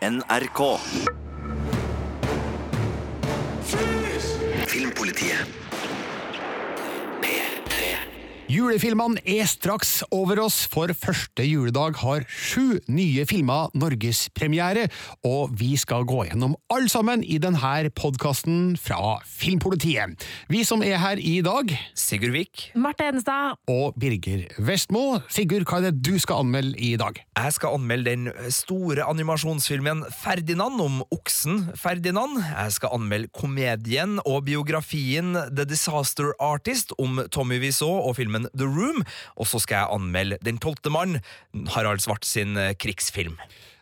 NRK. Filmpolitiet. P3. Julefilmene er straks over oss, for første juledag har sju nye filmer norgespremiere, og vi skal gå gjennom alle sammen i denne podkasten fra Filmpolitiet. Vi som er her i dag, Sigurd Vik. Marte Hedenstad. og Birger Vestmo. Sigurd, hva er det du skal anmelde i dag? Jeg skal anmelde den store animasjonsfilmen Ferdinand om oksen Ferdinand. Jeg skal anmelde komedien og biografien The Disaster Artist om Tommy Wiseau og filmen The Room. Og så skal jeg anmelde Den tolvte mann, Harald Svart sin eh, krigsfilm.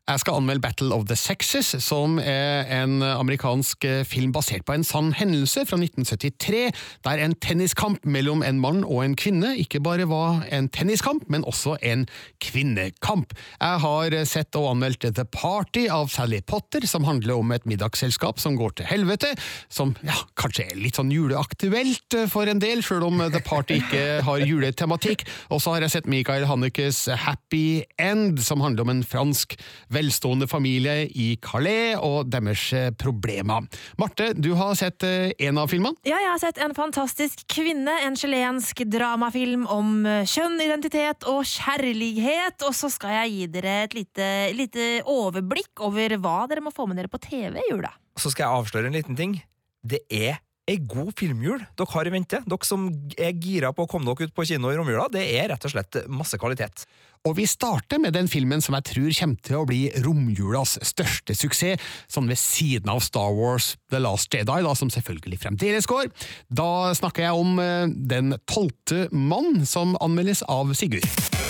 Jeg skal anmelde Battle of the Sexes, som er en amerikansk eh, film basert på en sann hendelse fra 1973, der en tenniskamp mellom en mann og en kvinne ikke bare var en tenniskamp, men også en kvinnekamp. Jeg har sett og anmeldt The Party av Sally Potter, som handler om et middagsselskap som går til helvete, som ja, kanskje er litt sånn juleaktuelt eh, for en del, sjøl om The Party ikke har juletematikk. Og så har jeg sett Michael Hannekes Happy End, som handler om en fransk velstående familie i Calais og deres eh, problemer. Marte, du har sett eh, en av filmene. Ja, jeg har sett En fantastisk kvinne, en chilensk dramafilm om eh, kjønn, identitet og kjærlighet. Og så skal jeg gi dere et lite, lite overblikk over hva dere må få med dere på TV i jula. Så skal jeg avsløre en liten ting. Det er ei god filmjul dere har i vente. Dere som er gira på å komme dere ut på kino i romjula. Det er rett og slett masse kvalitet. Og vi starter med den filmen som jeg tror kommer til å bli romjulas største suksess, sånn ved siden av Star Wars The Last Jedi, da, som selvfølgelig fremdeles går. Da snakker jeg om eh, Den tolvte mann, som anmeldes av Sigurd.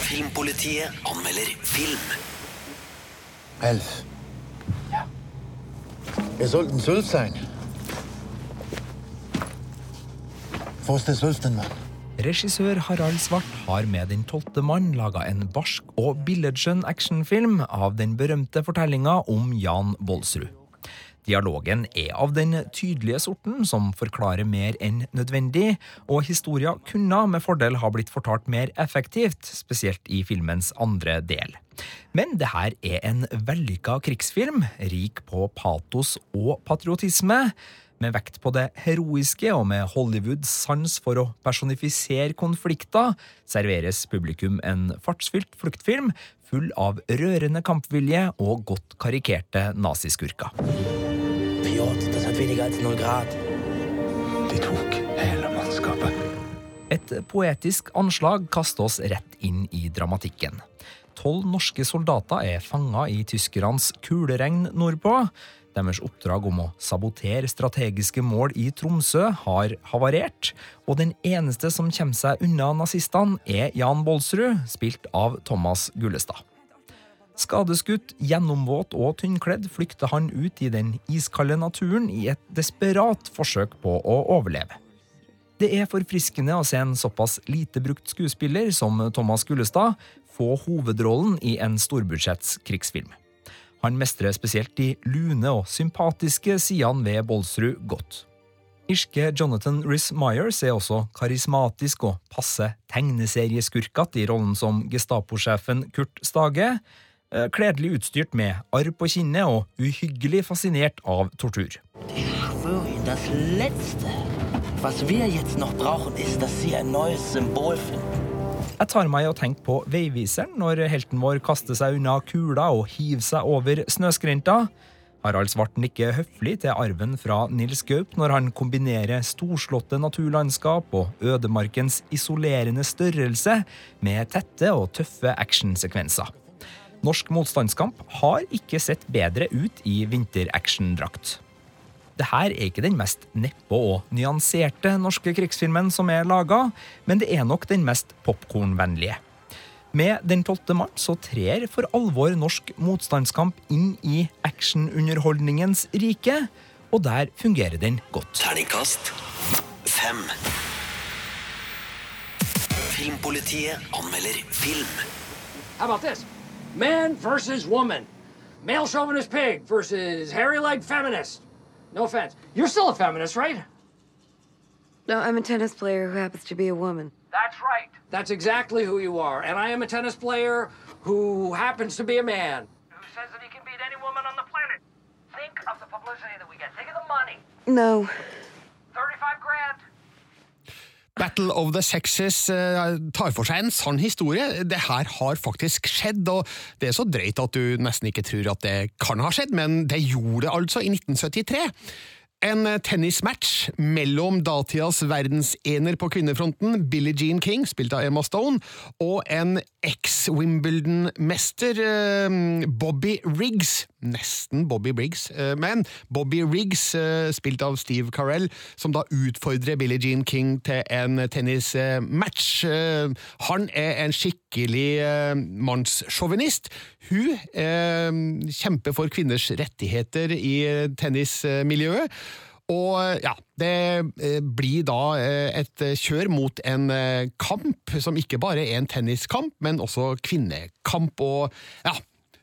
Filmpolitiet anmelder film. Elf. Ja. Wir sollten Sylt sein. Regissør Harald Svart har med Den tolvte mann laga en barsk og billedskjønn actionfilm av den berømte fortellinga om Jan Bolsrud. Dialogen er av den tydelige sorten som forklarer mer enn nødvendig, og historia kunne med fordel ha blitt fortalt mer effektivt, spesielt i filmens andre del. Men det her er en vellykka krigsfilm, rik på patos og patriotisme. Med vekt på det heroiske og med Hollywoods sans for å personifisere konflikter, serveres publikum en fartsfylt fluktfilm full av rørende kampvilje og godt karikerte naziskurker. Fjord, das hat weniger als 0 Grad. Die tok hele mannskapet. Et poetisk anslag kaster oss rett inn i dramatikken. Tolv norske soldater er fanga i tyskernes kuleregn nordpå. Deres oppdrag om å sabotere strategiske mål i Tromsø har havarert, og den eneste som kommer seg unna nazistene, er Jan Bolsrud, spilt av Thomas Gullestad. Skadeskutt, gjennomvåt og tynnkledd flykter han ut i den iskalde naturen i et desperat forsøk på å overleve. Det er forfriskende å se en såpass lite brukt skuespiller som Thomas Gullestad få hovedrollen i en storbudsjetts krigsfilm. Han mestrer spesielt de lune og sympatiske sidene ved Bolsrud godt. Irske Jonathan Riss-Myers er også karismatisk og passe tegneserieskurkete i rollen som Gestapo-sjefen Kurt Stage, eh, kledelig utstyrt med arr på kinnet og uhyggelig fascinert av tortur. Das Letzte, was wir jetzt noch brauchen, ist, dass Sie ein neues Symbol finden. Jeg tar meg i å tenke på veiviseren når helten vår kaster seg unna kula og hiver seg over snøskrenta. Harald Svart nikker høflig til arven fra Nils Gaup når han kombinerer storslåtte naturlandskap og ødemarkens isolerende størrelse med tette og tøffe actionsekvenser. Norsk motstandskamp har ikke sett bedre ut i vinteractiondrakt. Det her er ikke den mest neppe og nyanserte norske krigsfilmen som er laga, men det er nok den mest popkornvennlige. Med Den tolvte mann så trer for alvor norsk motstandskamp inn i actionunderholdningens rike, og der fungerer den godt. Terningkast fem. Filmpolitiet anmelder film. How about this? Man versus woman. Male chauvinist pig versus hairy leg feminist. No offense. You're still a feminist, right? No, I'm a tennis player who happens to be a woman. That's right. That's exactly who you are. And I am a tennis player who happens to be a man. Who says that he can beat any woman on the planet. Think of the publicity that we get. Think of the money. No. 35 grand. Battle of the Sexes eh, tar for seg en sann historie. Det her har faktisk skjedd, og det er så drøyt at du nesten ikke tror at det kan ha skjedd, men det gjorde det altså i 1973. En tennismatch mellom datidas verdensener på kvinnefronten, Billie Jean King, spilt av Emma Stone, og en eks-Wimbledon-mester, eh, Bobby Riggs. Nesten Bobby Briggs, eh, men Bobby Riggs, eh, spilt av Steve Carell, som da utfordrer Billie Jean King til en tennismatch. Han er en skikkelig mannssjåvinist. Hun kjemper for kvinners rettigheter i tennismiljøet. Og ja, det eh, blir da eh, et eh, kjør mot en eh, kamp som ikke bare er en tenniskamp, men også kvinnekamp. Og ja,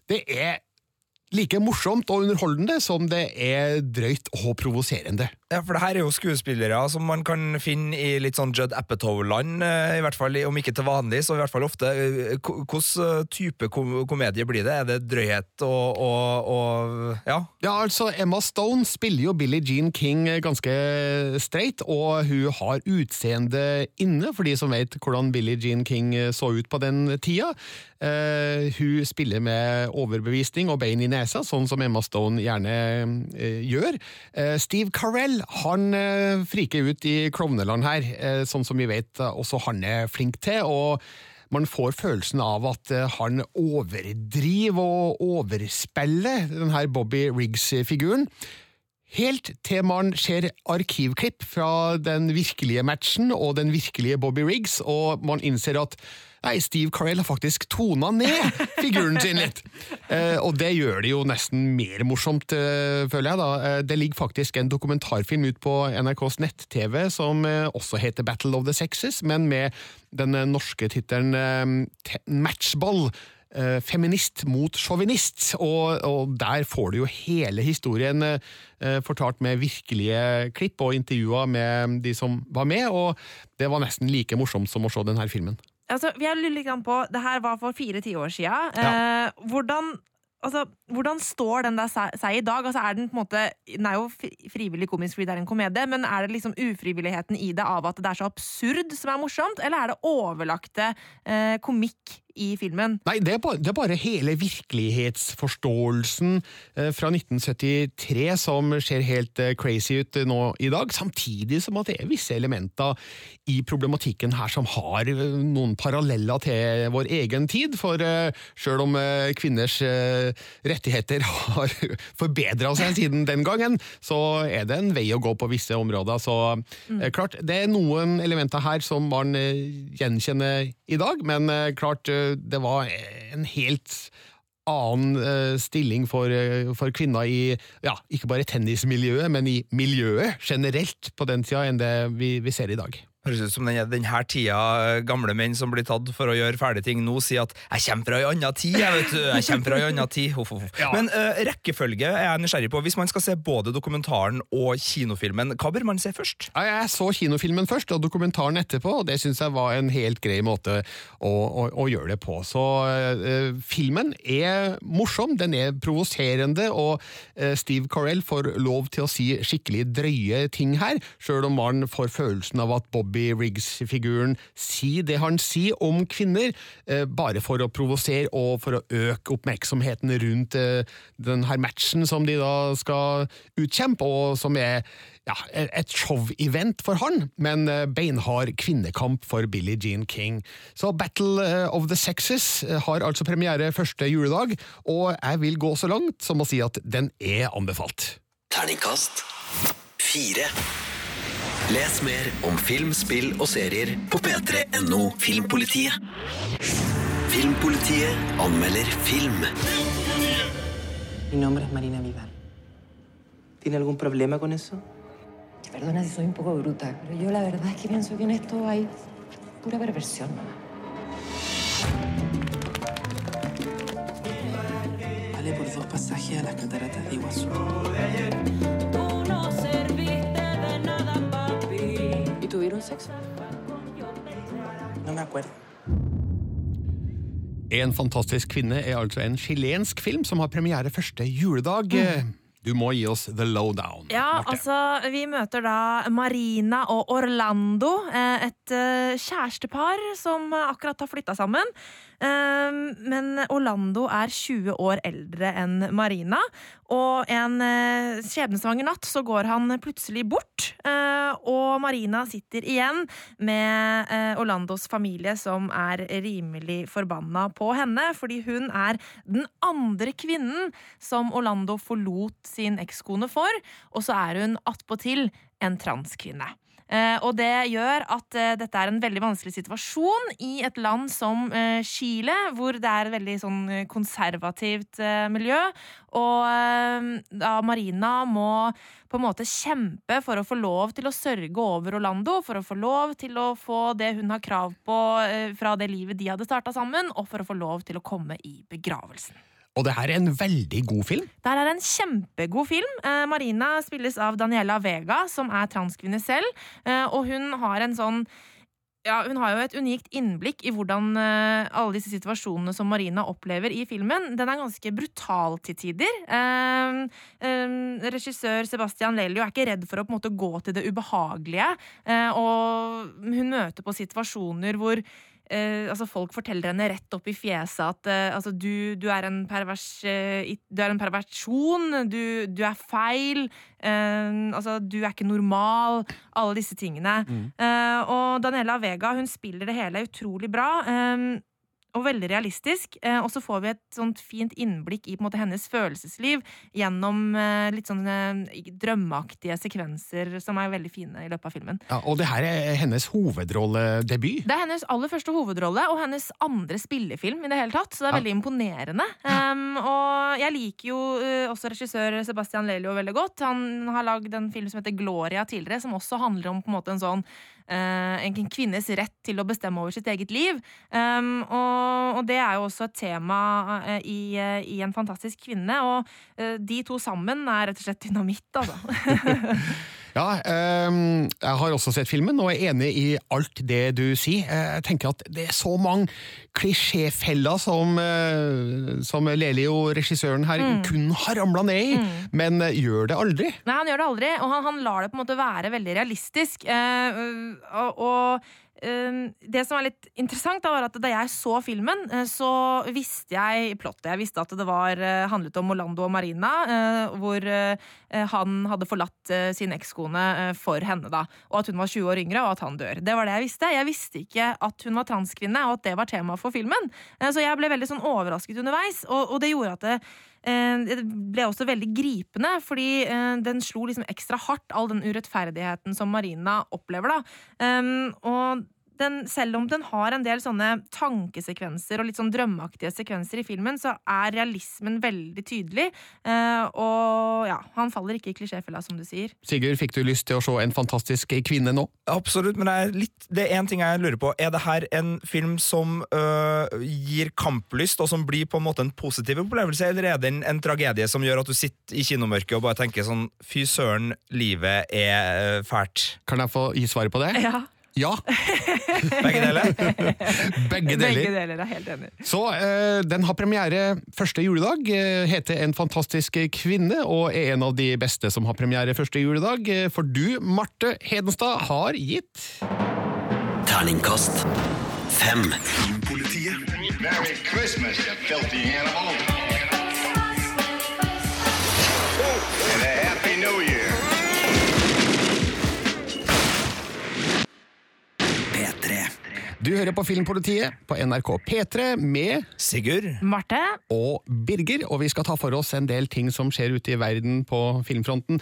det er like morsomt og underholdende som det er drøyt og provoserende. Ja, for det her er jo skuespillere som man kan finne i litt sånn Judd Apatow-land, eh, i hvert fall om ikke til vanlig, så i hvert fall ofte. Hvilken type kom komedie blir det? Er det drøyhet og, og, og ja? Ja, altså, Emma Stone spiller jo Billie Jean King ganske straight, og hun har utseende inne, for de som vet hvordan Billie Jean King så ut på den tida. Uh, hun spiller med overbevisning og bein i nesa, sånn som Emma Stone gjerne uh, gjør. Uh, Steve Carell han eh, friker ut i klovneland her, eh, sånn som vi vet eh, også han er flink til. og man får følelsen av at han overdriver og overspiller denne Bobby Riggs-figuren. Helt til man ser arkivklipp fra den virkelige matchen og den virkelige Bobby Riggs, og man innser at nei, Steve Carell har faktisk tona ned figuren sin litt. Eh, og det gjør det jo nesten mer morsomt, eh, føler jeg. da. Eh, det ligger faktisk en dokumentarfilm ut på NRKs nett-TV som eh, også heter Battle of the Sexes, men med den eh, norske tittelen eh, Matchball feminist mot sjåvinist, og, og der får du jo hele historien eh, fortalt med virkelige klipp og intervjuer med de som var med, og det var nesten like morsomt som å se denne filmen. Altså, jeg lurer litt på, Det her var for fire tiår siden. Eh, hvordan, altså, hvordan står den der seg, i dag? Altså, er Den på en måte, den er jo frivillig komisk fordi det er en komedie, men er det liksom ufrivilligheten i det av at det er så absurd som er morsomt, eller er det overlagte eh, komikk i filmen? Nei, det er bare, det er bare hele virkelighetsforståelsen eh, fra 1973 som ser helt eh, crazy ut eh, nå i dag, samtidig som at det er visse elementer i problematikken her som har eh, noen paralleller til vår egen tid, for eh, selv om kvinners eh, rettigheter har forbedra seg siden den gangen, så er det en vei å gå på visse områder. Så mm. klart, det er noen elementer her som man eh, gjenkjenner i dag, men eh, klart, eh, det var en helt annen eh, stilling for, eh, for kvinner i ja, ikke bare tennismiljøet, men i miljøet generelt på den tida enn det vi, vi ser i dag. Høres ut som den, den her tida eh, gamle menn som blir tatt for å gjøre ferdige ting nå, sier at 'jeg kommer fra ei anna tid', jeg vet du. Jeg kommer fra ei anna tid. Huff, huff. Ja. Men uh, rekkefølge er jeg nysgjerrig på. Hvis man skal se både dokumentaren og kinofilmen, hva bør man se først? Ja, Jeg så kinofilmen først, og dokumentaren etterpå, og det syns jeg var en helt grei måte å, å, å gjøre det på. Så uh, filmen er morsom, den er provoserende, og uh, Steve Carell får lov til å si skikkelig drøye ting her, sjøl om man får følelsen av at Bobby Riggs-figuren si det han sier om kvinner, eh, bare for å provosere og for å øke oppmerksomheten rundt denne den her matchen som de da skal utkjempe, og som er ja, et show-event for han, men eh, beinhard kvinnekamp for Billie Jean King. Så Battle eh, of the Sexes eh, har altså premiere første juledag, og jeg vil gå så langt som å si at den er anbefalt. Terningkast fire. Les mer om film, spill og serier på p3.no Filmpolitiet. Filmpolitiet anmelder film. Mi nombre es Marina Vidal. ¿Tiene algún problema con eso? Perdona si soy un poco bruta, pero yo la verdad es que pienso que en esto hay pura perversión. Vale por dos pasajes a las cataratas de Iguazú. Sexo? No me acuerdo. En fantastisk kvinne er altså en chilensk film som har premiere første juledag. Mm. Du må gi oss the lowdown. Ja, Marte. altså, vi møter da Marina og Orlando, eh, et eh, kjærestepar som akkurat har flytta sammen. Eh, Men Orlando er 20 år eldre enn Marina, og en eh, skjebnesvanger natt så går han plutselig bort. eh, Og Marina sitter igjen med eh, Orlandos familie, som er rimelig forbanna på henne, fordi hun er den andre kvinnen som Orlando forlot sin ekskone for, og så er hun attpåtil en transkvinne. Eh, og det gjør at eh, dette er en veldig vanskelig situasjon i et land som eh, Chile, hvor det er et veldig sånn konservativt miljø. Og da Marina må på en måte kjempe for å få lov til å sørge over Orlando, for å få lov til å få det hun har krav på fra det livet de hadde starta sammen, og for å få lov til å komme i begravelsen. Og det her er en veldig god film. Det her er en kjempegod film. Eh, Marina spilles av Daniela Vega, som er transkvinne selv. Eh, og hun har en sånn ja, Hun har jo et unikt innblikk i hvordan uh, alle disse situasjonene som Marina opplever i filmen. Den er ganske brutal til tider. Uh, uh, regissør Sebastian Lelio er ikke redd for å på en måte gå til det ubehagelige. Eh, og hun møter på situasjoner hvor eh, altså folk forteller henne rett opp i fjeset at eh, altså du, du, er en pervers, eh, du er en perversjon, du, du er feil, eh, altså du er ikke normal, alle disse tingene. Eh, og Daniela Vega hun spiller det hele utrolig bra. eh, og veldig realistisk. Eh, og så får vi et sånt fint innblikk i måte, hennes følelsesliv gjennom eh, litt sånne drømmeaktige sekvenser som er veldig fine i løpet av filmen. Ja, og det her er hennes hovedrolledebut. Det er hennes aller første hovedrolle og hennes andre spillefilm. i det hele tatt, Så det er Ja. veldig imponerende. Um, og jeg liker jo uh, også regissør Sebastian Lelio veldig godt. Han har lagd en film som heter Gloria tidligere, som også handler om på en måte en sånn en kvinnes rett til å bestemme over sitt eget liv. Um, og, og det er jo også et tema uh, i, uh, i En fantastisk kvinne. Og de to sammen er rett og slett dynamitt, altså. Ja, ehm, jeg har også sett filmen og er enig i alt det du sier. Jeg tenker at det er så mange klisjéfeller som, eh, som Lelio, regissøren her, Mm. kun har ramla ned i, men eh, gjør det aldri. Nei, han gjør det aldri, og han, han lar det på en måte være veldig realistisk. Eh, og og det som er litt interessant, da, var at da jeg så filmen, eh, så visste jeg plottet. Jeg visste at det var, eh, handlet om Orlando og Marina, eh, hvor han hadde forlatt sin ekskone for henne, da. Og at hun var 20 år yngre, og at han dør. Det var det jeg visste. Jeg visste ikke at hun var transkvinne, og at det var tema for filmen. Så jeg ble veldig sånn overrasket underveis, og, og det gjorde at det, Det ble også veldig gripende, fordi eh, den slo liksom ekstra hardt, all den urettferdigheten som Marina opplever. da. Um, og den, selv om den har en del sånne tankesekvenser og litt sånn drømmeaktige sekvenser i filmen, så er realismen veldig tydelig. Eh, og ja, han faller ikke i klisjéfella, som du sier. Sigurd, fikk du lyst til å se En fantastisk kvinne nå? Absolutt, men det er, litt, det er en ting jeg lurer på. Er det her en film som øh, gir kamplyst, og som blir på en måte en positiv opplevelse, eller er det en, en tragedie som gjør at du sitter i kinomørket og bare tenker sånn Fy søren, livet er øh, fælt. Kan jeg få gi svaret på det? Ja, Ja, Begge deler? begge Begge deler. deler er helt enig. Så eh, den har premiere første juledag, eh, heter En fantastisk kvinne, og er en av de beste som har premiere første juledag. Eh, For du, Marte Hedenstad, har gitt Terningkast fem. Merry Christmas, you filthy animal. Du hører på Filmpolitiet på NRK P3 med Sigurd? Marte? og Birger, og vi skal ta for oss en del ting som skjer ute i verden på filmfronten.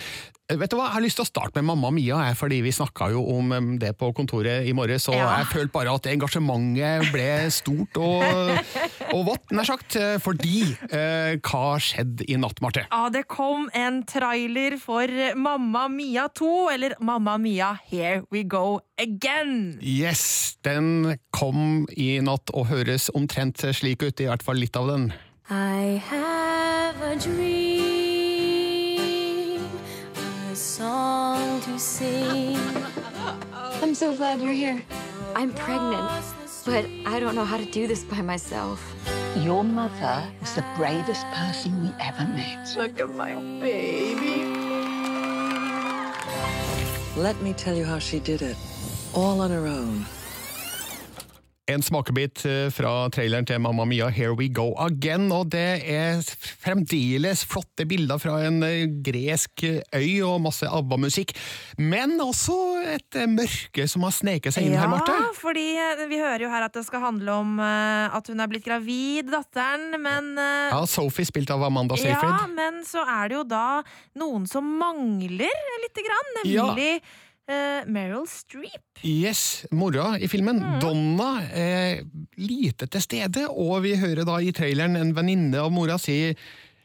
Eh, Vet du hva, Jeg har lyst til å starte med Mamma Mia, fordi vi snakka jo om det på kontoret i morges, og Ja. jeg følte bare at engasjementet ble stort og, og vått, nær sagt. eh, Fordi eh, hva skjedde i natt, Marte? Ja, det kom en trailer for Mamma Mia 2, eller Mamma Mia Here We Go Again. Yes, den kom i natt og høres omtrent slik ut, i hvert fall litt av den. I have a dream, a song to sing. I'm so glad you're here. I'm pregnant, but I don't know how to do this by myself. Your mother was the bravest person we ever met. Look at my baby. Let me tell you how she did it. All on her own. En smakebit eh, fra traileren til Mamma Mia, Here We Go Again, og det er fremdeles flotte bilder fra en eh, gresk øy og masse ABBA-musikk, men også et eh, mørke som har sneket seg inn her, Marte. Ja, fordi vi hører jo her at det skal handle om at hun er blitt gravid, datteren, men Ja, Sophie spilt av Amanda Seyfried. Ja, men så er det jo da noen som mangler lite grann, nemlig eh, Meryl Streep. Yes, mora i filmen, Mm. Donna, er lite til stede, og vi hører da i traileren en venninne av mora si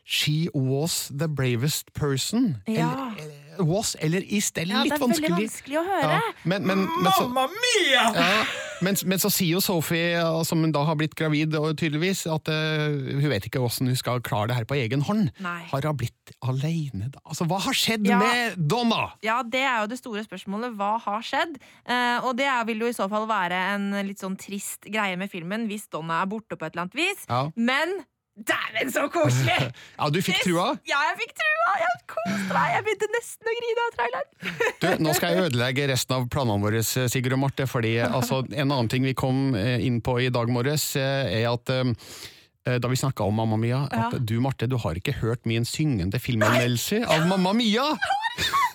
She was the bravest person. Ja. Eller, was eller is. Det er Ja, det er veldig vanskelig. vanskelig å høre. Ja, men, men, men, så, Mamma mia! ja, men, men så sier jo Sophie, ja, som da har blitt gravid, og tydeligvis, at uh, hun vet ikke hvordan hun skal klare det her på egen hånd. Nei. Har hun blitt alene da? Altså, hva har skjedd Ja. med Donna? Ja, det er jo det store spørsmålet. Hva har skjedd? Uh, og det vil jo i så fall være en litt sånn trist greie med filmen hvis Donna er borte på et eller annet vis. Ja. Men dæven, så koselig! Ja, du fikk trua? Ja, jeg fikk trua! Jeg koste meg! Jeg begynte nesten å grine av traileren. Du, nå skal jeg ødelegge resten av planene våre, Sigurd og Marte. fordi altså, En annen ting vi kom eh, inn på i dag morges, eh, er at eh, da vi snakka om Mamma Mia, at Ja. du Marte, du har ikke hørt min syngende filmanmeldelse av Mamma Mia!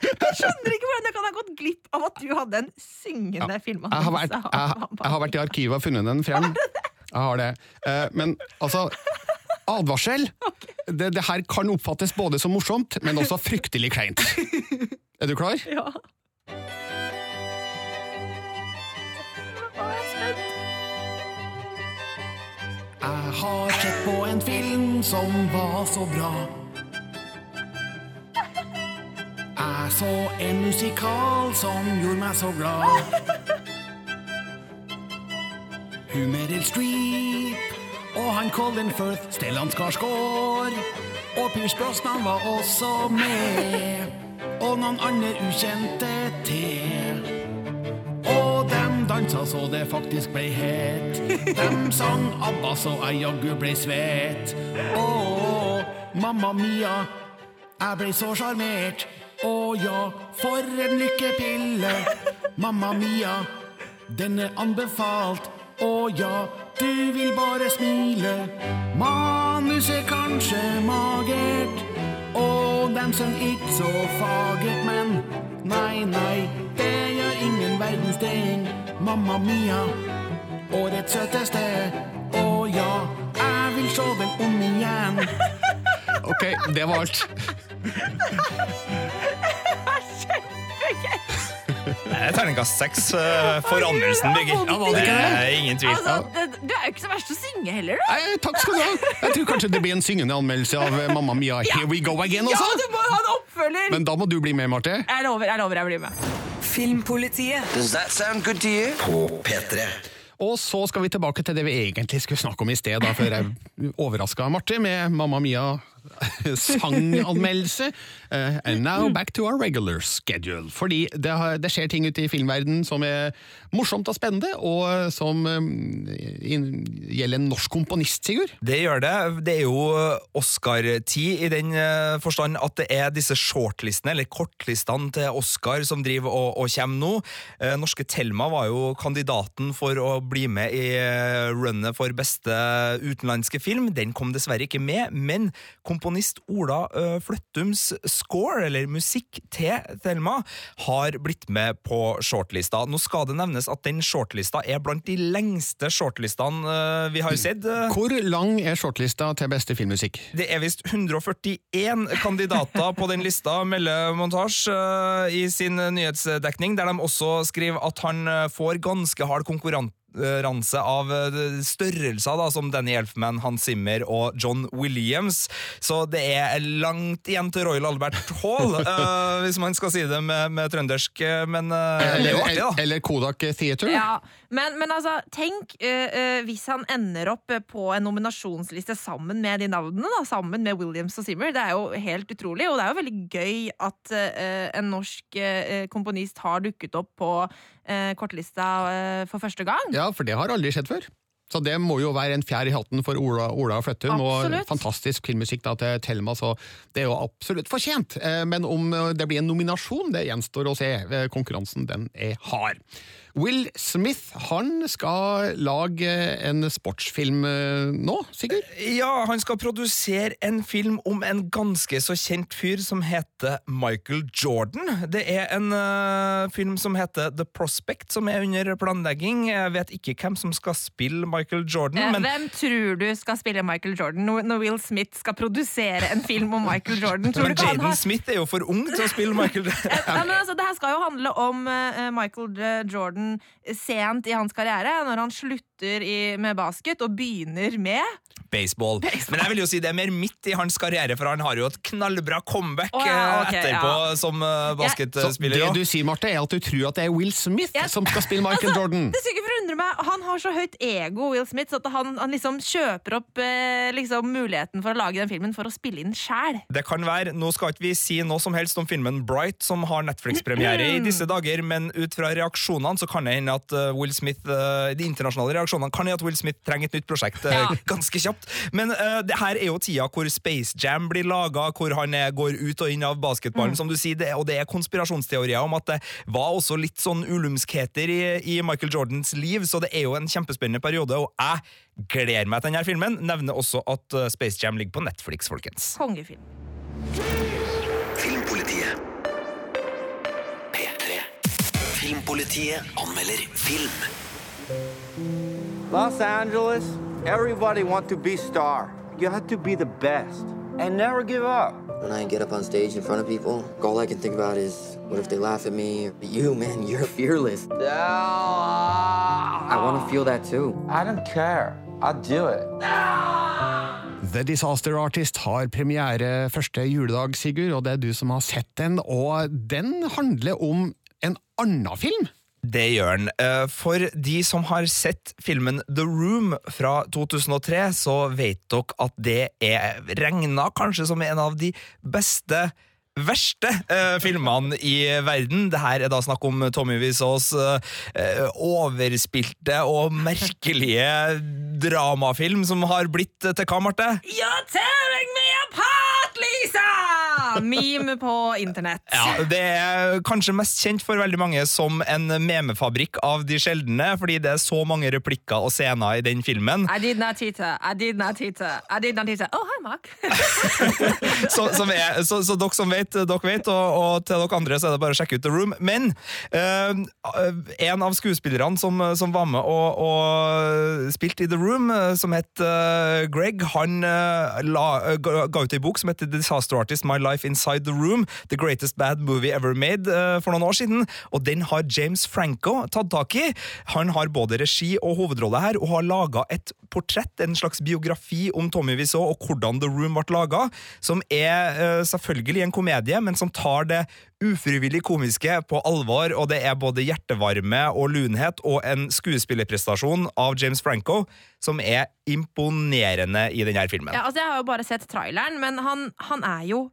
Jeg skjønner ikke hvordan jeg kan ha gått glipp av at du hadde en syngende ja. har, vært, filmanmeldelse. jeg, jeg har vært i arkivet og funnet den frem. Jeg har det. Eh, Men altså Advarsel! Det, det her kan oppfattes både som morsomt, men også fryktelig kleint. Er du klar? Ja. Jeg har sett på en film som var så bra. Jeg så en musikal som gjorde meg så glad. Hun Meryl Streep og han Colin Firth, Stellan Skarsgård. Og Pierce Brosnan var også med. Og noen andre ukjente til. Og dem dansa så det faktisk ble het. Dem sang ABBA så jeg jaggu ble svett. Å, mamma mia, jeg ble så sjarmert. Å ja, for en lykkepille. Mamma mia, den er anbefalt. Å ja, du vil bare smile. Manus er kanskje magert. Og dem som ikke så fagert, men nei, nei, det gjør ingen verdens ting. Mamma mia, årets søteste. Å ja, jeg vil se den om igjen. Ok, det var alt. Det er terningkast seks eh, for anmeldelsen, Birger. Ja, det er ingen tvil. Altså, du er jo ikke så verst å synge heller, du. Nei, takk skal du ha. Jeg tror kanskje det blir en syngende anmeldelse av eh, Mamma Mia Here We Go Again også. Ja, du må ha en oppfølger! Men da må du bli med, Marte. Jeg lover, jeg lover jeg blir med. Filmpolitiet. Does that sound good to you? På P3. Og så skal vi tilbake til det vi egentlig skulle snakke om i sted, da, før jeg overraska Marte med Mamma Mia sanganmeldelse. Uh, and now back to our regular schedule. Fordi det, har, det skjer ting ute i filmverdenen som er morsomt og spennende, og som eh, in, gjelder en norsk komponist, Sigurd. Det gjør det. Det er jo Oscar-tid i den eh, forstand at det er disse shortlistene, eller kortlistene til Oscar, som driver og, og kommer nå. Eh, Norske Thelma var jo kandidaten for å bli med i eh, runnet for beste utenlandske film. Den kom dessverre ikke med, men komponist Ola uh, Fløttums score, eller musikk til Thelma, har blitt med på shortlista. Nå skal det nevnes at den shortlista er blant de lengste shortlistene uh, vi har sett. Hvor lang er shortlista til beste filmmusikk? det er visst 141 kandidater på den lista, melder Montage uh, i sin nyhetsdekning, der de også skriver at han får ganske hard konkurranse av eh, størrelser da, som Danny Elfman, Hans Zimmer og John Williams. Så det er langt igjen til Royal Albert Hall, uh, hvis man skal si det med, med trøndersk. eh, Men uh, det er jo artig, da. Eller Kodak Theater? Ja, men, men altså, tenk uh, hvis han ender opp på en nominasjonsliste sammen med de navnene, da, sammen med Williams og Zimmer. Det er jo helt utrolig, og det er jo veldig gøy at en norsk komponist har dukket opp på kortlista øh, for første gang. Ja, for det har aldri skjedd før. Så det må jo være en fjær i hatten for Ola, Ola Fløttum, og fantastisk filmmusikk da til Thelma, så det er jo absolutt fortjent. Eh, Men om eh, det blir en nominasjon, det gjenstår å se. Eh, Konkurransen den er hard. Will Smith han skal lage en sportsfilm eh, nå, Sigurd? Ja, han skal produsere en film om en ganske så kjent fyr som heter Michael Jordan. Det er en uh, film som heter The Prospect, som er under planlegging. Jeg vet ikke hvem som skal spille Michael Jordan, men Hvem tror du skal spille Michael Jordan når Will Smith skal produsere en film om Michael Jordan? Tror men Jaden har Smith er jo for ung til å spille Michael Jordan. ja, men altså, det her skal jo handle om uh, Michael J- Jordan sent i hans karriere, når han slutter i, med basket og begynner med Baseball. Men jeg vil jo si det er mer midt i hans karriere, for han har jo et knallbra comeback oh, ja, okay, etterpå ja. som basketspiller. Så basketspiller. det du sier, Marte, er at du tror at det er Will Smith Ja. som skal spille Michael Jordan? Det skulle ikke forundre meg. Han har så høyt ego, Will Smith, så at han, han liksom kjøper opp eh, liksom, muligheten for å lage den filmen for å spille inn sjæl. Det kan være, Nå skal ikke vi si noe som helst om filmen Bright, som har Netflix-premiere i disse dager, men ut fra reaksjonene så kan det hende at eh, Will Smith eh, de internasjonale reaksjonene kan hende at Will Smith trenger et nytt prosjekt eh, Ja. ganske kjapt. Men uh, det her er jo tida hvor Space Jam blir laga, hvor han er, går ut og inn av basketballen, som du sier, det, og det er konspirasjonsteorier om at det var også litt sånn ulumskheter i, i Michael Jordans liv, så det er jo en kjempespennende periode, og jeg gleder meg til denne filmen. Nevner også at eh, Space Jam ligger på Netflix, folkens. Kongefilm. Filmpolitiet. P3. Filmpolitiet anmelder film. Los Angeles, everybody want to be star. You have to be the best and never give up. When I get up on stage in front of people, all I can think about is what if they laugh at me? But you, man, you're fearless. I want to feel that too. I don't care. I'll do it. The Disaster Artist har premiere første juledag, Sigurd, og det er du som har sett den, og den handler om en annen film. Det gjør den. Eh, For de som har sett filmen The Room fra 2003, så vet dere at det er regna kanskje som en av de beste verste eh, filmene i verden. Det her er da snakk om Tommy Wisaas eh, overspilte og merkelige dramafilm som har blitt til hva, Marte? You're tearing me apart, Lisa! Meme på internett. Ja, Det er kanskje mest kjent for veldig mange som en memefabrikk av de sjeldne, fordi det er så mange replikker og scener i den filmen. I did not eat her. I did not eat her. I did not eat her. Oh, hi, Mark. så, som er, så, så dere som vet, dere vet, og, og til dere andre så er det bare å sjekke ut The Room. Men øh, en av skuespillerne som, som var med og, og spilte i The Room, eh, som het øh, Greg, han øh, la, ga, ut ei bok som heter Disaster Artist My Life Inside The Room, The Greatest Bad Movie Ever Made, eh, for noen år siden. Og den har James Franco tatt tak i. Han har både regi og hovedrolle her, og har laga et portrett, en slags biografi om Tommy Wiseau og hvordan The Room ble laga, som er eh, selvfølgelig en komedie, men som tar det ufrivillig komiske på alvor, og det er både hjertevarme og lunhet og en skuespillerprestasjon av James Franco som er imponerende i denne filmen. Ja, altså jeg har jo bare sett traileren, men han, han er jo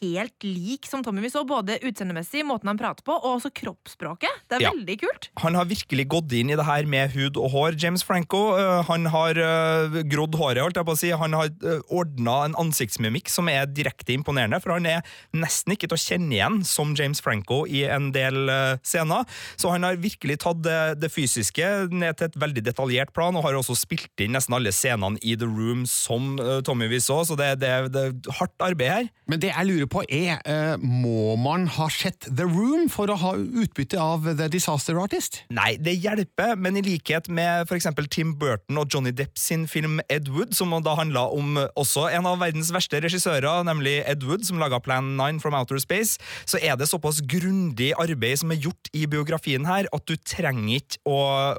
helt lik som Tommy vi så, både utseendemessig, måten han prater på, og også kroppsspråket. Det er Ja. veldig kult. Han har virkelig gått inn i det her med hud og hår, James Franco. Uh, han har uh, grodd håret, holdt jeg på å si. Han har uh, ordna en ansiktsmimikk som er direkte imponerende, for han er nesten ikke til å kjenne igjen som James Franco i en del uh, scener. Så han har virkelig tatt det, det fysiske ned til et veldig detaljert plan, og har også spilt inn nesten alle scenene i The Room som uh, Tommy vi så det, det, det er hardt arbeid her. Men det jeg lurer på er, eh, må man ha sett The Room for å ha utbytte av The Disaster Artist? Nei, det hjelper, men i likhet med eksempel Tim Burton og Johnny Depp sin film Ed Wood, som da handla om også en av verdens verste regissører, nemlig Ed Wood, som laga Plan 9 from Outer Space, så er det såpass grundig arbeid som er gjort i biografien her, at du trenger ikke å,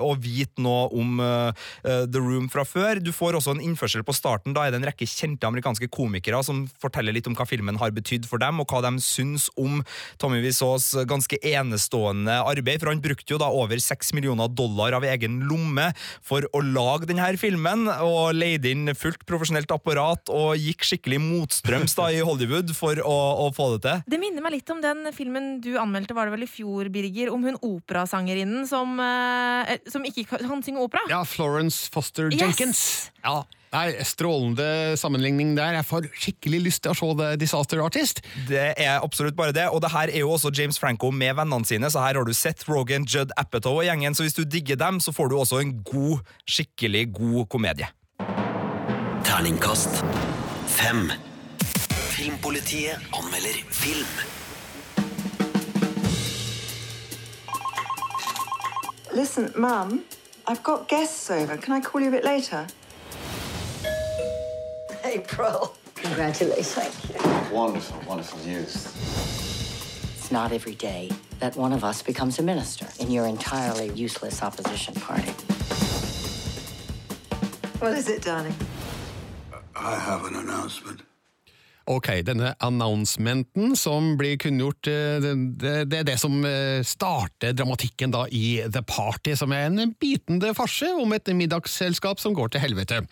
å vite noe om uh, The Room fra før. Du får også en innførsel på starten. Da er det en rekke kjente amerikanske komikere som forteller litt om hva filmen har betydd betydde for dem, og hva de syns om Tommy Wiseaus ganske enestående arbeid. For han brukte jo da over seks millioner dollar av egen lomme for å lage denne filmen, og leide inn fullt profesjonelt apparat og gikk skikkelig motstrøms da i Hollywood for å, å få det til. Det minner meg litt om den filmen du anmeldte var det vel i fjor, Birger, om hun operasangerinnen som, eh, som ikke kan synge opera. Ja, Florence Foster Yes! Jenkins. Ja, Nei, Strålende sammenligning der. Jeg får skikkelig lyst til å se The Disaster Artist. Det er absolutt bare det, og det her er jo også James Franco med vennene sine, så her har du Seth Rogan, Judd Apatow og gjengen, så hvis du digger dem, så får du også en god, skikkelig god komedie. Terningkast fem. Filmpolitiet anmelder film. Listen, Mum, I've got guests over. Can I call you a bit later? April. Congratulations. Wonderful, wonderful news. It's not every day that one of us becomes a minister in your entirely useless opposition party. What is it, darling? I have an announcement. Ok, denne announcementen som blir kunngjort, eh, det er det som eh, starter dramatikken da i The Party, som er en bitende farse om et middagsselskap som går til helvete.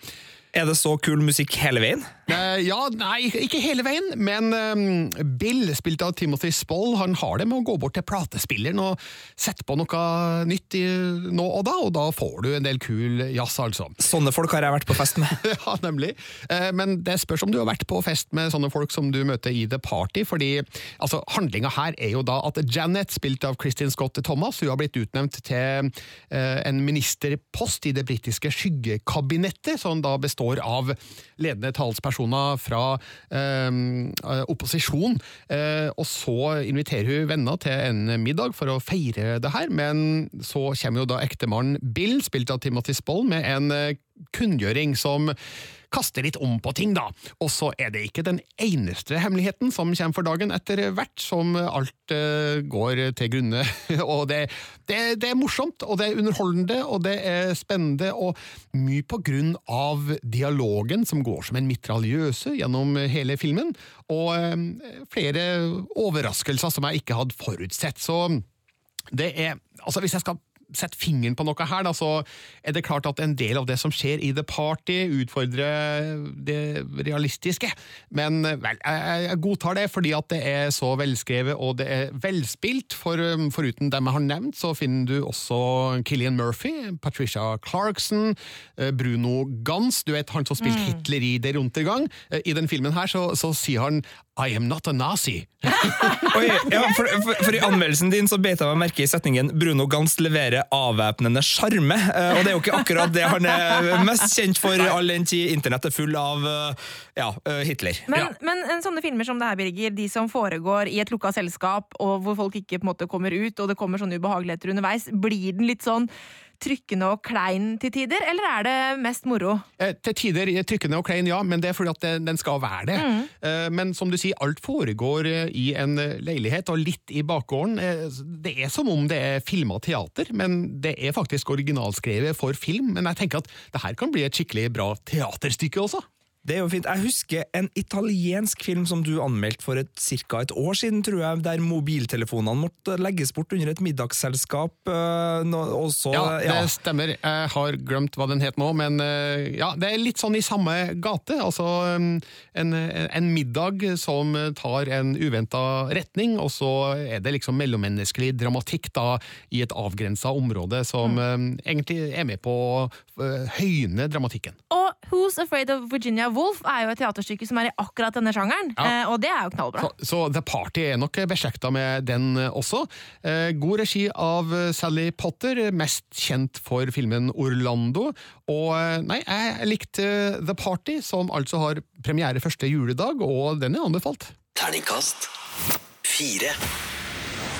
Er det så kul musikk hele veien? Eh, ja, nei, ikke hele veien, men um, Bill, spilt av Timothy Spoll, han har det med å gå bort til platespilleren og sette på noe nytt i, nå og da, og da får du en del kul jazz, altså. Sånne folk har jeg vært på fest med. ja, nemlig. Uh, men det spørs om du har vært på fest med sånne folk som du møter i The Party, fordi altså, handlinga her er jo da at Janet, spilt av Kristin Scott Thomas, hun har blitt utnevnt til uh, en ministerpost i det britiske skyggekabinettet, som da består av ledende talspersoner fra eh, opposisjon. Eh, og så inviterer hun venner til en middag for å feire det her, men så kommer jo da ektemannen Bill, spilt av Timothy Spoll, med en eh, kunngjøring som kaster litt om på ting, da. Og så er det ikke den eneste hemmeligheten som kommer for dagen etter hvert, som alt eh, går til grunne. og det, det, det er morsomt, og det er underholdende, og det er spennende, og mye på grunn av dialogen som går som en mitraljøse gjennom hele filmen, og eh, flere overraskelser som jeg ikke hadde forutsett. Så det er Altså, hvis jeg skal sette fingeren på noe her, da, så er det klart at en del av det som skjer i The Party, utfordrer det realistiske. Men vel, jeg, godtar det, fordi at det er så velskrevet og det er velspilt. For, um, foruten dem jeg har nevnt, så finner du også Killian Murphy, Patricia Clarkson, eh, Bruno Gans, du vet han som spilte Mm. Hitler i Der Untergang. Eh, I den filmen her så, så sier han I am not a nazi. Oi, ja, for, for, for I anmeldelsen din så beit jeg meg merke i setningen 'Bruno Gans leverer avvæpnende sjarme'. Eh, og det er jo ikke akkurat det han er mest kjent for, all den tid internett er full av eh, ja, eh, Hitler. Men, men en sånne filmer som det her, Birger, de som foregår i et lukka selskap, og hvor folk ikke på en måte kommer ut, og det kommer sånne ubehageligheter underveis, blir den litt sånn trykkende og klein til tider, eller er det mest moro? Eh, Til tider trykkende og klein, ja, men det er fordi at den skal være det. Mm. Eh, Men som du sier, alt foregår eh, i en eh, leilighet, og litt i bakgården. Eh, Det er som om det er filma teater, men det er faktisk originalskrevet for film. Men jeg tenker at det her kan bli et skikkelig bra teaterstykke også. Det er jo fint. Jeg husker en italiensk film som du anmeldte for et, cirka et år siden, tror jeg, der mobiltelefonene måtte legges bort under et middagsselskap. eh, nå- og så, Ja, det stemmer. Jeg har glemt hva den het nå, men eh, ja, det er litt sånn i samme gate. Altså um, en, en middag som tar en uventa retning, og så er det liksom mellommenneskelig dramatikk da i et avgrensa område som um, egentlig er med på å uh, høyne dramatikken. Og Who's Afraid of Virginia Woolf er jo et teaterstykke som er i akkurat denne sjangeren, Ja. eh, og det er jo knallbra. Så, så The Party er nok beslekta med den eh, også. Eh, god regi av Sally Potter, mest kjent for filmen Orlando. Og nei, jeg likte The Party, som altså har premiere første juledag, og den er anbefalt. Terningkast fire.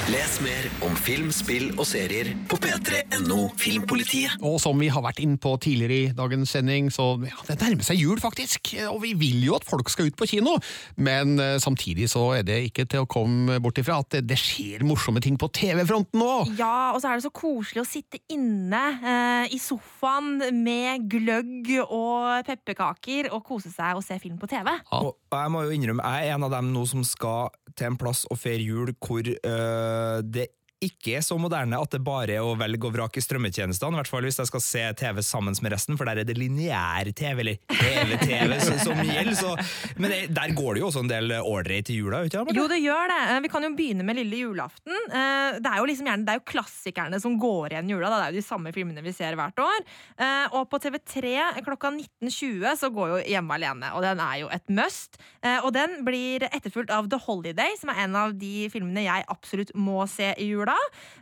Les mer om film, spill og serier på p3.no Filmpolitiet. Og som vi har vært inn på tidligere i dagens sending, så ja, det nærmer seg jul, faktisk. Og vi vil jo at folk skal ut på kino, men eh, samtidig så er det ikke til å komme bort ifra at det, det skjer morsomme ting på TV-fronten nå. Ja, og så er det så koselig å sitte inne eh, i sofaen med gløgg og pepperkaker og kose seg og se film på TV. Ja. Og jeg må jo innrømme, jeg er en av dem nå som skal til en plass og feire jul hvor øh, det ikke er så moderne at det bare er å velge og vrake strømmetjenestene, i hvert fall hvis jeg skal se TV sammen med resten, for der er det lineær TV, eller TV-TV, som- som gjelder. Så, men det, der går det jo også en del ålreit i jula, ikke sant? Jo, det gjør det. Eh, Vi kan jo begynne med lille julaften. Eh, Det er jo liksom gjerne, det er jo klassikerne som går igjen i jula. Da. Det er jo de samme filmene vi ser hvert år. Eh, Og på TV3 klokka 19.20 så går jo Hjemme alene, og den er jo et must. Og den blir etterfulgt av The Holiday, som er en av de filmene jeg absolutt må se i jula.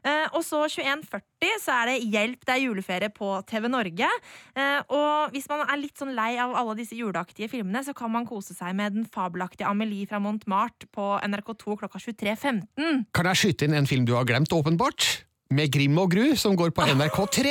Eh, Og så 21.40 så er det Hjelp, det er juleferie på TV Norge. Eh, Og hvis man er litt sånn lei av alle disse juleaktige filmene, så kan man kose seg med den fabelaktige Amelie fra Montmartre på NRK2 klokka 23.15. Kan jeg skyte inn en film du har glemt, åpenbart? Med Grim og Gru, som går på NRK3.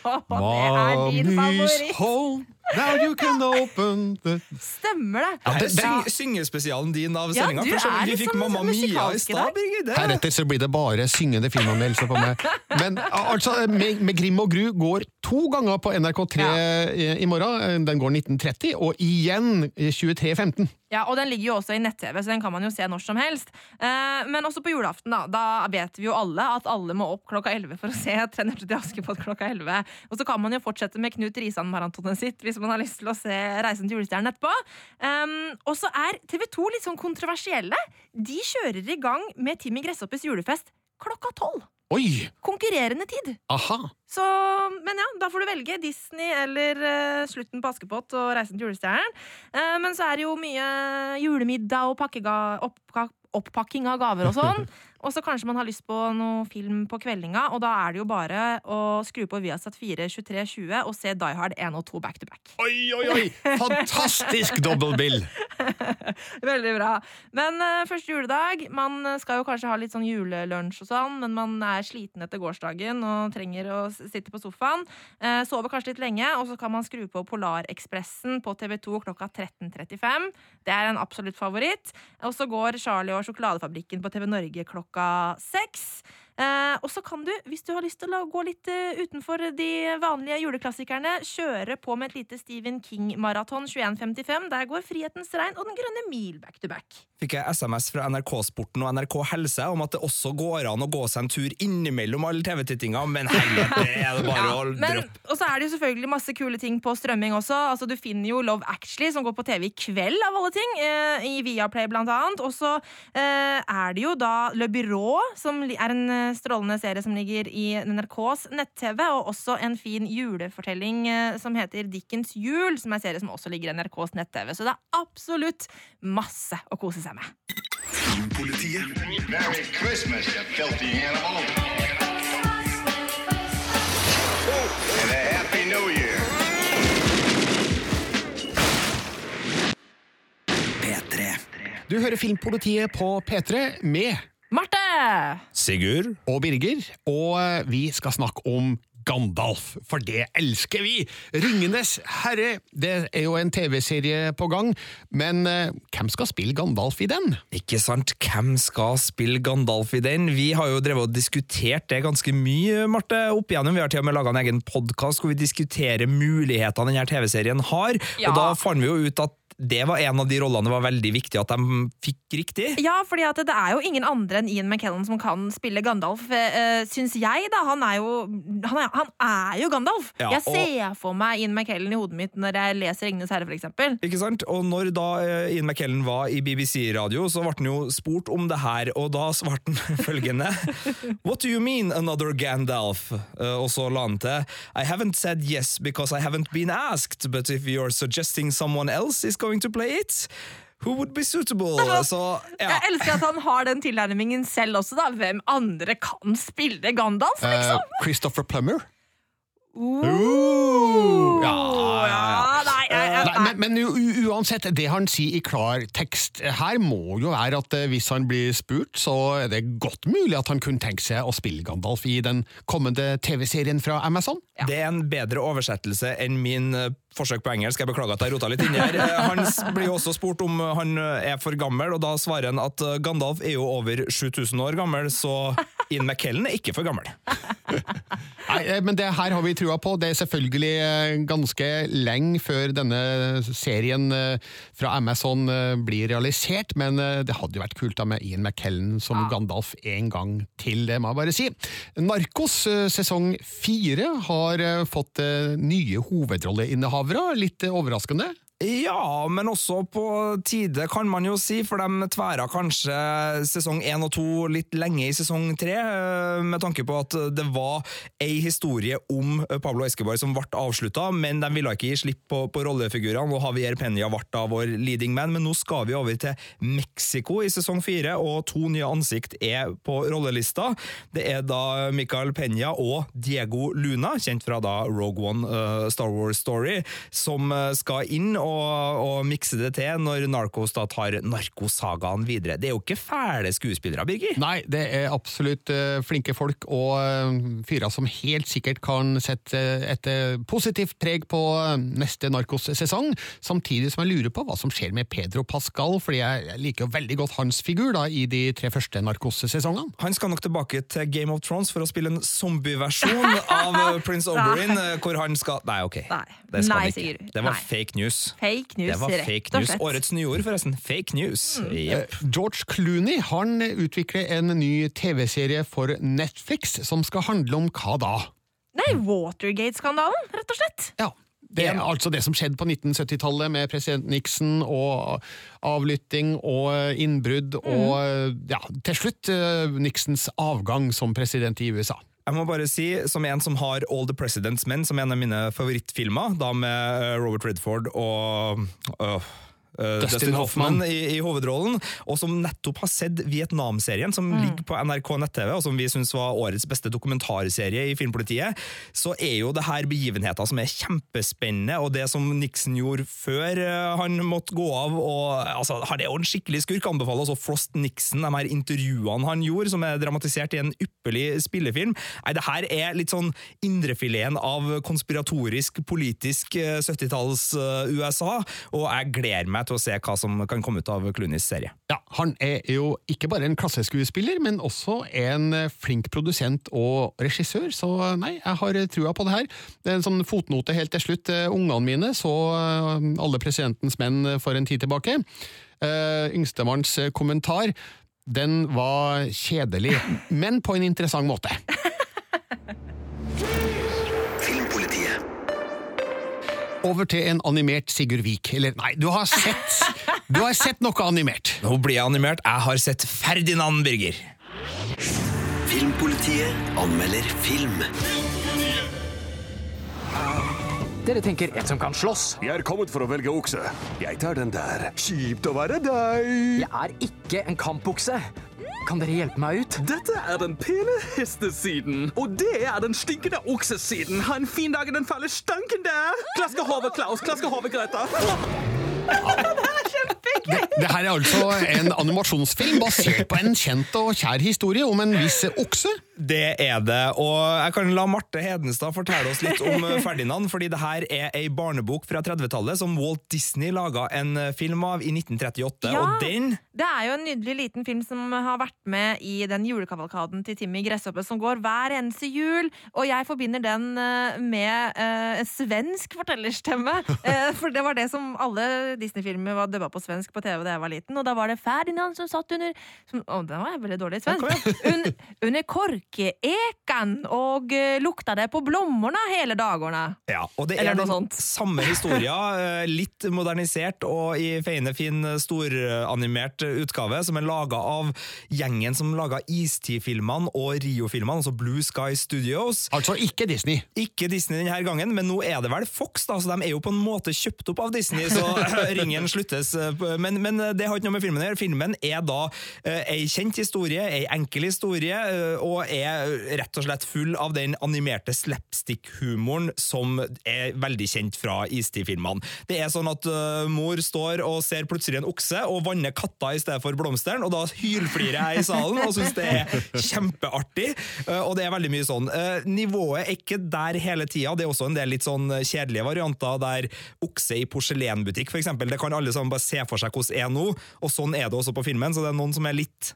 Det er din favoritt. home, now you can open the Stemmer det? Ja, det- det- syng, syngespesialen din av Ja, sendinga. du sånn, vi fikk sånn Mamma Mia i stad. Birgit. Heretter så blir det bare syngende filmanmeldelser på meg. Men altså, med, med Grim og Gru går to ganger på NRK3 i, i morgen. Den går 19.30, og igjen 23.15. Ja, og den ligger jo også i nett-TV, så den kan man jo se når som helst. Eh, men også på julaften, da. Da vet vi jo alle at alle må opp klokka 11 for å se Tre til Askepott klokka 11. Og så kan man jo fortsette med Knut Risan-maratonet sitt hvis man har lyst til å se Reisen til julestjernen etterpå. Um, og så er TV 2 litt sånn kontroversielle. De kjører i gang med Timmy Gresshoppes julefest klokka tolv. Konkurrerende tid. Aha! Så, men ja, da får du velge Disney eller uh, Slutten på Askepott og Reisen til julestjernen. Uh, men så er det jo mye julemiddag og pakkega, oppka, oppakking av gaver og sånn. og så kanskje man har lyst på noe film på kveldinga, og da er det jo bare å skru på Viasat 4 23.20 og se Die Hard 1 og 2 back to back. Oi, oi, oi! Fantastisk dobbeltbill! Veldig bra. Men uh, første juledag, man skal jo kanskje ha litt sånn julelunsj og sånn, men man er sliten etter gårsdagen og trenger å s- sitte på sofaen. Eh, sover kanskje litt lenge, og så kan man skru på Polarekspressen på TV2 klokka 13.35. Det er en absolutt favoritt. Og så går Charlie og sjokoladefabrikken på TV Norge klokka seks. Eh, og så kan du, hvis du har lyst til å gå litt eh, utenfor de vanlige juleklassikerne, kjøre på med et lite Stephen King-maraton 21.55. Der går Frihetens regn og Den grønne mil back to back. Fikk jeg SMS fra NRK Sporten og NRK Helse om at det også går an å gå seg en tur innimellom alle TV-tittinga, men helvete, er det bare å Men, droppe. og så er det jo selvfølgelig masse kule ting på strømming også. Altså, du finner jo Love Actually, som går på TV i kveld, av alle ting. Eh, I Viaplay, blant annet. Og så eh, er det jo da Le Byrå, som er en eh, strålende serie som ligger i NRKs nett-TV, og også en fin julefortelling eh, som heter Dickens jul, som er en serie som også ligger i NRKs nett-TV. Så det er absolutt masse å kose seg med. Filmpolitiet. Merry Christmas, you filthy animal. And a Happy New Year. P3. Du hører Filmpolitiet på P3 med! Sigurd. og Birger, og eh, vi skal snakke om Gandalf, for det elsker vi! Ringenes herre, det er jo en TV-serie på gang, men eh, hvem skal spille Gandalf i den? Ikke sant? Hvem skal spille Gandalf i den? Vi har jo drevet og diskutert det ganske mye, Marte, opp igjennom. Vi har til og med laga en egen podkast hvor vi diskuterer mulighetene denne TV-serien har, Ja. og da fant vi jo ut at det var en av de rollene det var veldig viktig at de fikk riktig. Ja, fordi det er jo ingen andre enn Ian McKellen som kan spille Gandalf, uh, syns jeg. da. Han er jo, han er, han er jo Gandalf! Ja, jeg ser for meg Ian McKellen i hodet mitt når jeg leser Ringenes herre, for eksempel. Ikke sant? Og når da eh, Ian McKellen var i BBC-radio, så ble han jo spurt om det her, og da svarte han følgende What do you mean another Gandalf? Uh, og så la han til I haven't said yes because I haven't been asked, but if you're suggesting someone else is going to play it, who would be suitable? Så ja. Jeg elsker at han har den tilnærmingen selv også, da. Hvem andre kan spille Gandalf, liksom? Uh, Christopher Plummer? Uh, ja, ja, ja. Nei, jeg- jeg- Nei, men, men uansett, det han sier i klar tekst her, må jo være at eh, hvis han blir spurt, så er det godt mulig at han kunne tenke seg å spille Gandalf i den kommende TV-serien fra Amazon. Det er en bedre oversettelse enn min eh, forsøk på engelsk. Jeg beklager at jeg rota litt inni her. Eh, Han blir jo også spurt om han er for gammel, og da svarer han at Gandalf er jo over 7000 år gammel, så Ian McKellen er ikke for gammel. Nei, eh, men det her har vi trua på. Det er selvfølgelig eh, ganske lenge før denne serien eh, fra Amazon blir realisert, men det hadde jo vært kult da med Ian McKellen som Gandalf en gang til, det må jeg bare si. Narkos sesong fire har fått nye hovedrolleinnehavere, litt overraskende. Ja, men også på tide, kan man jo si, for de tværa kanskje sesong én og to litt lenge i sesong tre, eh, med tanke på at det var ei historie om Pablo Escobar som ble avslutta, men de ville ikke gi slipp på, på rollefigurene, og Javier Peña ble da vår leading man. Men nå skal vi over til Mexico i sesong fire, og to nye ansikt er på rollelista. Det er da Michael Peña og Diego Luna, kjent fra da Rogue One uh, Star Wars Story, som eh, skal inn og, og mikse det til når Narcos da tar narkosagaen videre. Det er jo ikke fæle skuespillere, Birger? Nei, det er absolutt eh, flinke folk og eh, fyrer som helt sikkert kan sette et eh, positivt preg på neste Narcos-sesong. samtidig som jeg lurer på hva som skjer med Pedro Pascal, fordi jeg liker jo veldig godt hans figur da, i de tre første Narcos-sesongene. Han skal nok tilbake til Game of Thrones for å spille en zombieversjon av Prince Oberyn, hvor han skal Nei, ok. Det skal Nei, han ikke. Det var Nei. fake news. Fake news, Det var rett fake og news. slett. Årets nyord, forresten. Fake news. Mm. Yep. George Clooney han utvikler en ny TV-serie for Netflix som skal handle om hva da? Nei, Watergate-skandalen, rett og slett. Ja. Det er altså det som skjedde på 1970-tallet med president Nixon og avlytting og innbrudd og ja, til slutt eh, Nixons avgang som president i USA. Jeg må bare si, som en som har All the President's Men som en av mine favorittfilmer, da med eh, Robert Redford og øh, Dustin Dustin Hoffman Hoffman. i, i hovedrollen, og som nettopp har sett Vietnam-serien, som ligger på NRK nett-TV, og som vi syns var årets beste dokumentarserie i Filmpolitiet, så er jo det her begivenheter som er kjempespennende, og det som Nixon gjorde før eh, han måtte gå av, og altså, han er jo en skikkelig skurk, anbefaler også Frost Nixon, de her intervjuene han gjorde, som er dramatisert i en ypperlig spillefilm. Nei, det her er litt sånn indrefileten av konspiratorisk, politisk eh, 70-talls-USA, og jeg gleder meg til å se hva som kan komme ut av Clooneys serie. Ja, Han er jo ikke bare en klasseskuespiller, men også en eh, flink produsent og regissør, så nei, jeg har trua på det her. Det er en sånn fotnote helt til slutt. Eh, Ungene mine så eh, Alle presidentens menn for en tid tilbake. Eh, Yngstemanns eh, kommentar, den var kjedelig, men på en interessant måte. Over til en animert Sigurd Vik. Eller nei, du har sett Du har sett noe animert. Nå blir jeg animert. Jeg har sett Ferdinand, Birger. Filmpolitiet anmelder film. Dere tenker en som kan slåss? Jeg er kommet for å velge okse. Jeg tar den der. Kjipt å være deg. Jeg er ikke en kampbukse. Kan dere hjelpe meg ut? Dette er den pene hestesiden, og det er den stinkende oksesiden. Ha en fin dag i den fæle stanken der. Klaske hodet, Klaus. Klaske hodet, Greta. Det her er altså en animasjonsfilm basert på en kjent og kjær historie om en viss okse. Det er det, og jeg kan la Marte Hedenstad fortelle oss litt om eh, Ferdinand, fordi det her er ei barnebok fra 30-tallet som Walt Disney laga en eh, film av i 1938, Ja. og den Det er jo en nydelig liten film som har vært med i den julekavalkaden til Timmy Gresshoppe som går hver eneste jul, og jeg forbinder den eh, med uh, svensk fortellerstemme. uh, for det var det som alle Disney-filmer var dubba på svensk på TV da jeg var liten, og da var det Ferdinand som satt under som, Å, den var jeg veldig dårlig i svensk. Un, under korkeekan og eh, lukta det på blommorna hele dagene. Ja, og det Eller er den samme historia, eh, litt modernisert og i feiende fin eh, storanimert utgave, som er laga av gjengen som laga Istid-filmene og Rio-filmene, altså Blue Sky Studios. Altså ikke Disney. Ikke Disney denne gangen, men nå er det vel Fox, da, så de er jo på en måte kjøpt opp av Disney, så ringen sluttes. Men, men det har ikke noe med filmen å gjøre. Filmen er da ei kjent historie, ei enkel historie, og er er rett og slett full av den animerte slapstick-humoren som er veldig kjent fra Istid-filmene. Det er sånn at uh, mor står og ser plutselig en okse og vanner katta i stedet for blomsteren, og da hylflirer jeg i salen og syns det er kjempeartig. Uh, og det er veldig mye sånn. Uh, nivået er ikke der hele tida. Det er også en del litt sånn kjedelige varianter der okse i porselenbutikk, eksempel. Det kan alle sammen bare se for seg hvordan er nå, og sånn er det også på filmen. Så det er noen som er litt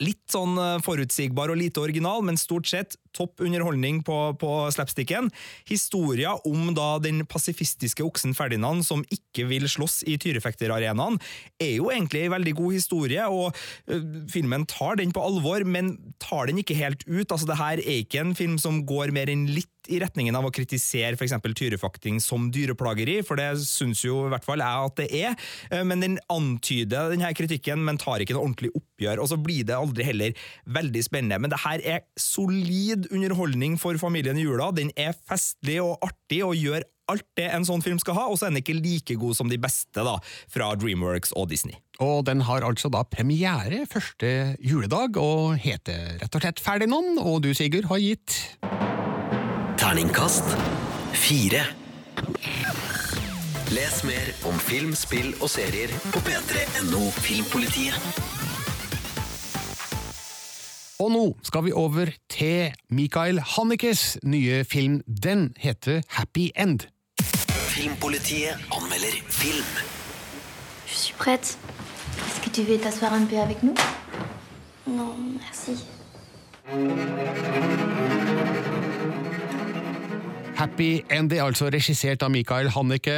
litt sånn eh, forutsigbar og lite original, men stort sett topp underholdning på, på slapsticken. Historia om da den pasifistiske oksen Ferdinand som ikke vil slåss i tyrefekterarenaen, er jo egentlig en veldig god historie, og uh, filmen tar den på alvor, men tar den ikke helt ut. Altså, det her er ikke en film som går mer enn litt i retningen av å kritisere f.eks. tyrefakting som dyreplageri, for det syns jo i hvert fall jeg at det er, Eh, men den antyder denne kritikken, men tar ikke noe ordentlig oppgjør, og så blir det aldri heller veldig spennende. Men det her er solid underholdning for familien i jula. Den er festlig og artig og gjør alt det en sånn film skal ha, og så er den ikke like god som de beste da, fra Dreamworks og Disney. Og den har altså da premiere første juledag, og heter rett og slett Ferdinand, og du, Sigurd, har gitt Terningkast fire. Les mer om film, spill og serier på p3.no Filmpolitiet. Og nå skal vi over til Mikael Hannikes nye film. Den heter Happy End. Filmpolitiet anmelder film. Je suis prête. Est-ce que tu veux t'asseoir un peu avec nous Non, merci. Happy End er altså regissert av Mikael Hanneke,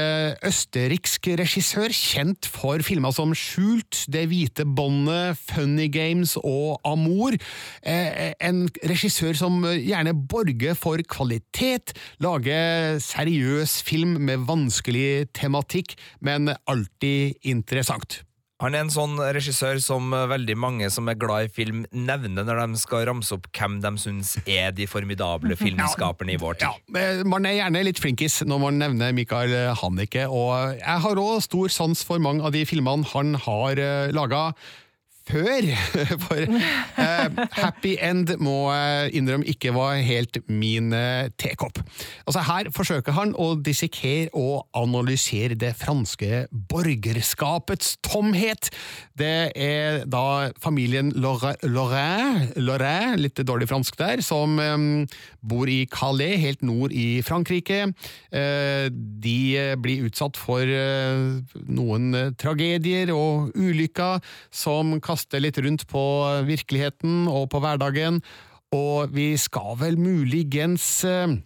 østerriksk regissør, kjent for filmer som Skjult, Det hvite båndet, Funny Games og Amour. Eh, En regissør som gjerne borger for kvalitet, lager seriøs film med vanskelig tematikk, men alltid interessant. Han er en sånn regissør som veldig mange som er glad i film, nevner når de skal ramse opp hvem de syns er de formidable filmskaperne i vår tid. Ja, Man er gjerne litt flinkis når man nevner Mikael Hannicke, og jeg har òg stor sans for mange av de filmene han har uh, laga før. For uh, Happy End må jeg innrømme ikke var helt min uh, tekopp. Altså Her forsøker han å dissekere og analysere det franske borgerskapets tomhet. Det er da familien Lorrain, Lorrain, litt dårlig fransk der, som um, bor i Calais, helt nord i Frankrike. Uh, de blir utsatt for eh, noen eh, tragedier og ulykker som kaster litt rundt på virkeligheten og på hverdagen, og vi skal vel muligens eh,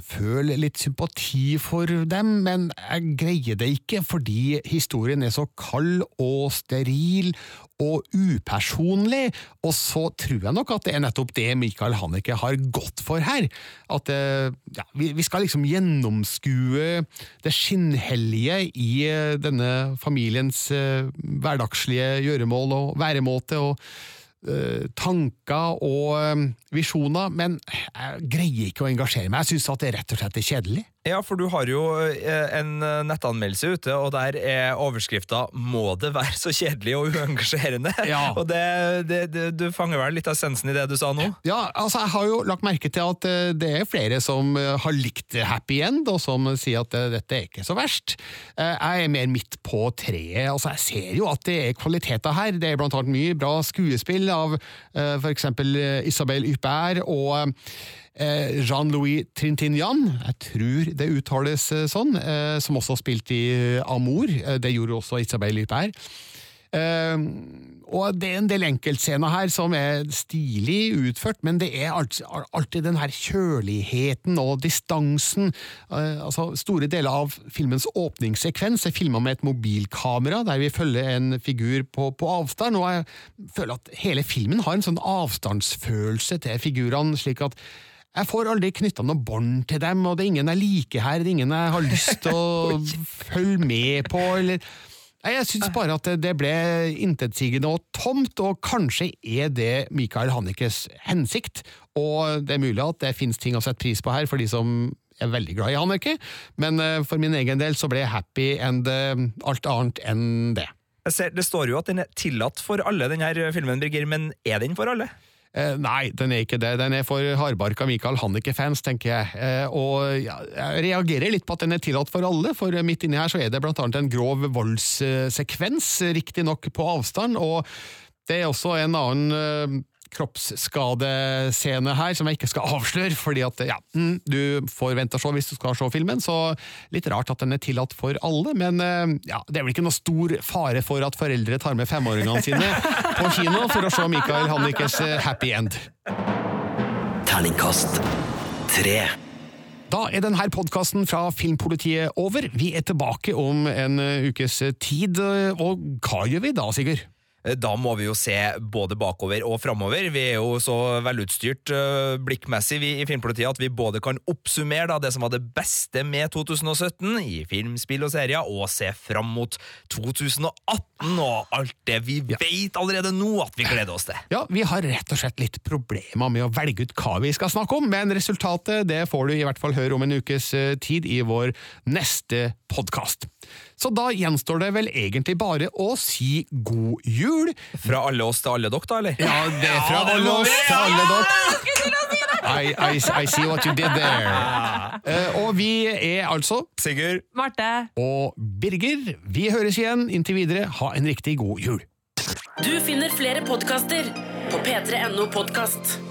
føle litt sympati for dem, men jeg greier det ikke fordi historien er så kald og steril og upersonlig, og så tror jeg nok at det er nettopp det Michael Haneke har gått for her. At eh, ja, vi, skal liksom gjennomskue det skinnhellige i eh, denne familiens eh, hverdagslige gjøremål og væremåte. og tanker og visjoner, men jeg greier ikke å engasjere meg. Jeg syns at det rett og slett er kjedelig. Ja, for du har jo eh, en nettanmeldelse ute, og der er overskrifta 'Må det være så kjedelig og uengasjerende?' Ja. Og det, det, det, du fanger vel litt av essensen i det du sa nå? Ja, altså Jeg har jo lagt merke til at eh, det er flere som eh, har likt Happy End, og som sier at eh, dette er ikke så verst. Eh, Jeg er mer midt på treet. altså Jeg ser jo at det er kvaliteter her. Det er blant annet mye bra skuespill av f.eks. eh, Isabel Huppert og eh, Jean-Louis Trintignant, jeg tror det uttales eh, sånn, eh, som også har spilt i Amour. Eh, Det gjorde også Isabel Huppert. Eh, og det er en del enkeltscener her som er stilig utført, men det er alltid den her kjøligheten og distansen. Eh, altså Store deler av filmens åpningssekvens er filma med et mobilkamera, der vi følger en figur på, på avstand, og jeg føler at hele filmen har en sånn avstandsfølelse til figurene, slik at jeg får aldri knytta noe bånd til dem, og det er ingen jeg liker her, det er ingen jeg har lyst til å følge med på, eller Nei, Jeg syns bare at det ble intetsigende og tomt, og kanskje er det Mikael Hannikes hensikt, og det er mulig at det finnes ting å sette pris på her for de som er veldig glad i Hannike, men eh, for min egen del så ble jeg happy and eh, alt annet enn det. Ser, det står jo at den er tillatt for alle, denne filmen, Birger, men er den for alle? Eh, nei, den er ikke det. Den er for hardbarka Michael Hannicke-fans, tenker jeg. Eh, og ja, jeg reagerer litt på at den er tillatt for alle, for midt inni her så er det blant annet en grov voldssekvens, riktignok på avstand, og det er også en annen eh, kroppsskadescene her som jeg ikke skal avsløre, fordi at ja, mm, du får vente og se hvis du skal se filmen, så litt rart at den er tillatt for alle, men eh, ja, det er vel ikke noe stor fare for at foreldre tar med femåringene sine på kino for å se Michael Hannikes eh, Happy End. Terningkast tre. Da er denne podkasten fra Filmpolitiet over. Vi er tilbake om en eh, ukes tid, og hva gjør vi da, Sigurd? Da må vi jo se både bakover og framover. Vi er jo så velutstyrt uh, blikkmessig vi i Filmpolitiet at vi både kan oppsummere da, det som var det beste med 2017 i film, spill og serier, og se fram mot 2018 og alt det vi ja. vet allerede nå at vi gleder oss til. Ja, vi har rett og slett litt problemer med å velge ut hva vi skal snakke om, men resultatet det får du i hvert fall høre om en ukes uh, tid i vår neste podkast. Så da gjenstår det vel egentlig bare å si god jul. Fra alle oss til alle dere, da, eller? Ja, det er fra ja, alle oss til alle dere. I, I, I, see what you did there. Uh, og vi er altså Sigurd. Marte. Og Birger. Vi høres igjen. Inntil videre, ha en riktig god jul. Du finner flere podkaster på p3.no podkast.